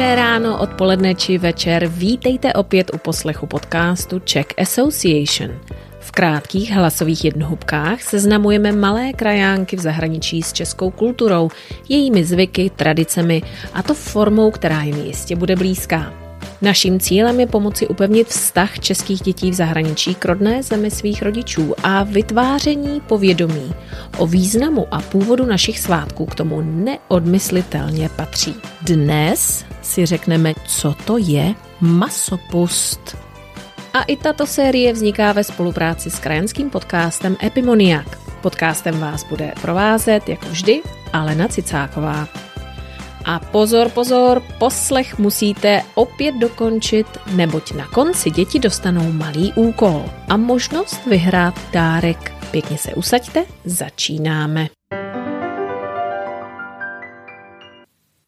Dobré ráno, odpoledne či večer. Vítejte opět u poslechu podcastu Czech Association. V krátkých hlasových jednohubkách seznamujeme malé krajánky v zahraničí s českou kulturou, jejími zvyky, tradicemi a to formou, která jim jistě bude blízká. Naším cílem je pomoci upevnit vztah českých dětí v zahraničí k rodné zemi svých rodičů a vytváření povědomí o významu a původu našich svátků k tomu neodmyslitelně patří. Dnes si řekneme, co to je masopust. A i tato série vzniká ve spolupráci s krajanským podcastem Epimoniak. Podcastem vás bude provázet, jako vždy, Alena Cicáková. A pozor, pozor, poslech musíte opět dokončit, neboť na konci děti dostanou malý úkol a možnost vyhrát dárek. Pěkně se usaďte, začínáme.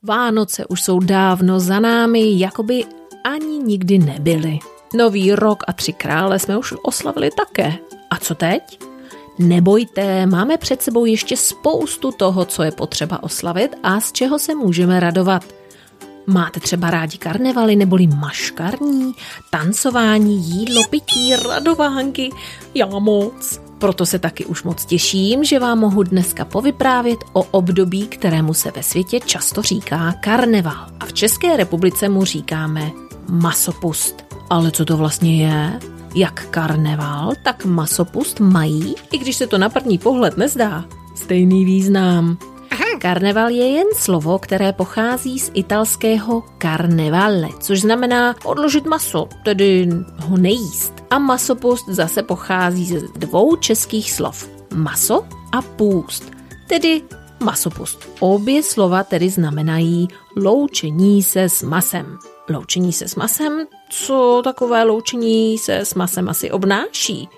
Vánoce už jsou dávno za námi, jakoby ani nikdy nebyly. Nový rok a tři krále jsme už oslavili také. A co teď? Nebojte, máme před sebou ještě spoustu toho, co je potřeba oslavit a z čeho se můžeme radovat. Máte třeba rádi karnevaly neboli maškarní, tancování, jídlo, pití, radovánky? Já moc. Proto se taky už moc těším, že vám mohu dneska povyprávět o období, kterému se ve světě často říká karneval. A v České republice mu říkáme masopust. Ale co to vlastně je? Jak karneval, tak masopust mají, i když se to na první pohled nezdá, stejný význam. Karneval je jen slovo, které pochází z italského carnevale, což znamená odložit maso, tedy ho nejíst. A masopust zase pochází ze dvou českých slov. Maso a půst, tedy masopust. Obě slova tedy znamenají loučení se s masem. Loučení se s masem? Co takové loučení se s masem asi obnáší?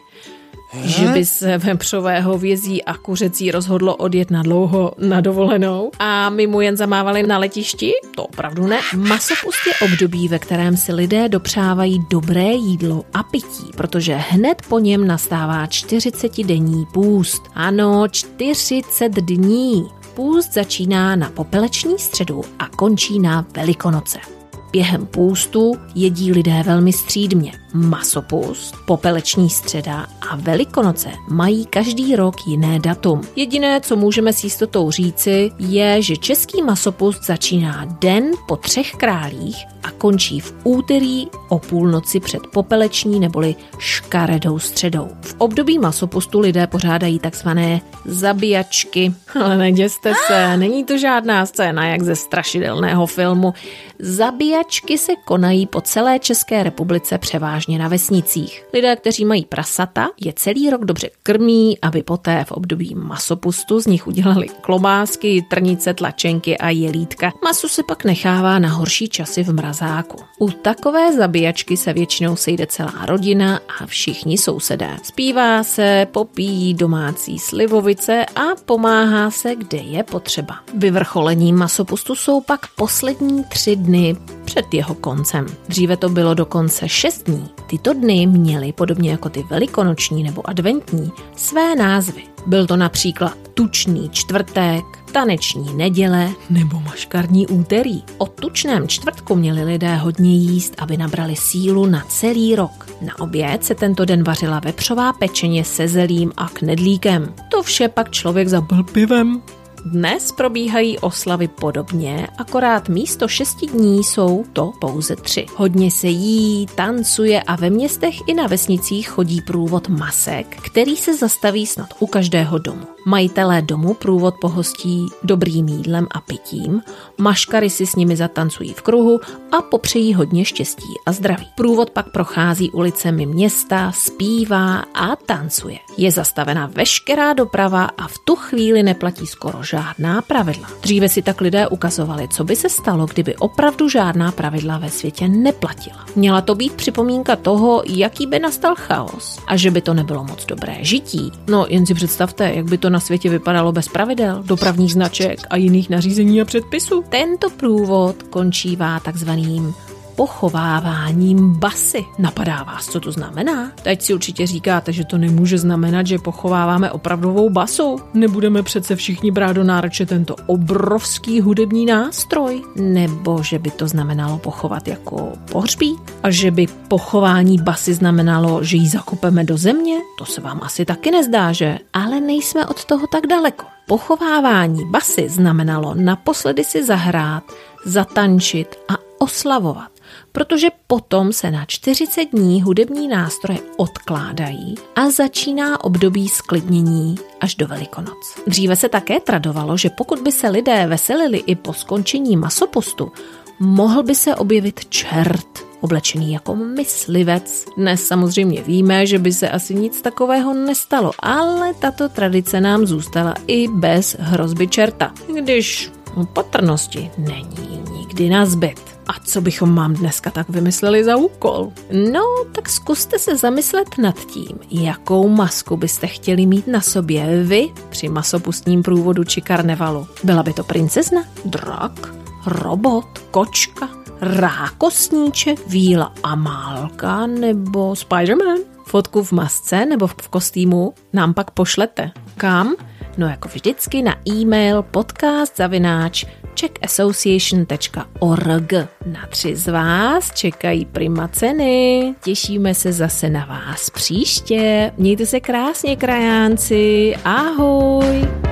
He? Že by se vepřové hovězí a kuřecí rozhodlo odjet na dlouho na dovolenou a my mu jen zamávali na letišti? To opravdu ne. Masopust je období, ve kterém si lidé dopřávají dobré jídlo a pití, protože hned po něm nastává 40-denní půst. Ano, 40 dní. Půst začíná na popeleční středu a končí na Velikonoce. Během půstu jedí lidé velmi střídmě. Masopust, popeleční středa a Velikonoce mají každý rok jiné datum. Jediné, co můžeme s jistotou říci, je, že český masopust začíná den po třech králích a končí v úterý o půlnoci před popeleční neboli škaredou středou. V období masopustu lidé pořádají takzvané zabíjačky. Ale neděste se, není to žádná scéna, jak ze strašidelného filmu. Zabíjačky se konají po celé České republice převážně na vesnicích. Lidé, kteří mají prasata, je celý rok dobře krmí, aby poté v období masopustu z nich udělali klobásky, trnice, tlačenky a jelítka. Masu se pak nechává na horší časy v mrazáku. U takové zabíjačky se většinou sejde celá rodina a všichni sousedé. Zpívá se, popíjí domácí slivovice a pomáhá se, kde je potřeba. Vyvrcholením masopustu jsou pak poslední tři dny před jeho koncem. Dříve to bylo dokonce 6 dní. Tyto dny měly, podobně jako ty velikonoční nebo adventní, své názvy. Byl to například tučný čtvrtek, taneční neděle nebo maškarní úterý. O tučném čtvrtku měli lidé hodně jíst, aby nabrali sílu na celý rok. Na oběd se tento den vařila vepřová pečeně se zelím a knedlíkem. To vše pak člověk zabil pivem. Dnes probíhají oslavy podobně, akorát místo šesti dní jsou to pouze tři. Hodně se jí, tancuje a ve městech i na vesnicích chodí průvod masek, který se zastaví snad u každého domu. Majitelé domu průvod pohostí dobrým jídlem a pitím, maškary si s nimi zatancují v kruhu a popřejí hodně štěstí a zdraví. Průvod pak prochází ulicemi města, zpívá a tancuje. Je zastavena veškerá doprava a v tu chvíli neplatí skoro žádná pravidla. Dříve si tak lidé ukazovali, co by se stalo, kdyby opravdu žádná pravidla ve světě neplatila. Měla to být připomínka toho, jaký by nastal chaos a že by to nebylo moc dobré žití. No jen si představte, jak by to na světě vypadalo bez pravidel, dopravních značek a jiných nařízení a předpisů. Tento průvod končívá takzvaným pochováváním basy. Napadá vás, co to znamená? Teď si určitě říkáte, že to nemůže znamenat, že pochováváme opravdovou basu. Nebudeme přece všichni brát do náruče tento obrovský hudební nástroj. Nebo že by to znamenalo pochovat jako pohřbí? A že by pochování basy znamenalo, že ji zakopeme do země? To se vám asi taky nezdá, že? Ale nejsme od toho tak daleko. Pochovávání basy znamenalo naposledy si zahrát, zatančit a oslavovat, protože potom se na 40 dní hudební nástroje odkládají a začíná období sklidnění až do Velikonoc. Dříve se také tradovalo, že pokud by se lidé veselili i po skončení masopostu, mohl by se objevit čert, oblečený jako myslivec. Dnes samozřejmě víme, že by se asi nic takového nestalo, ale tato tradice nám zůstala i bez hrozby čerta, když patrnosti není nikdy na zbyt. A co bychom mám dneska tak vymysleli za úkol? No, tak zkuste se zamyslet nad tím, jakou masku byste chtěli mít na sobě vy při masopustním průvodu či karnevalu. Byla by to princezna, drak, robot, kočka, rákosníček, víla Amálka nebo Spider-Man? Fotku v masce nebo v kostýmu nám pak pošlete. Kam? No jako vždycky na e-mail podcast zavináč checkassociation.org. Na tři z vás čekají prima ceny. Těšíme se zase na vás příště. Mějte se krásně, krajánci. Ahoj!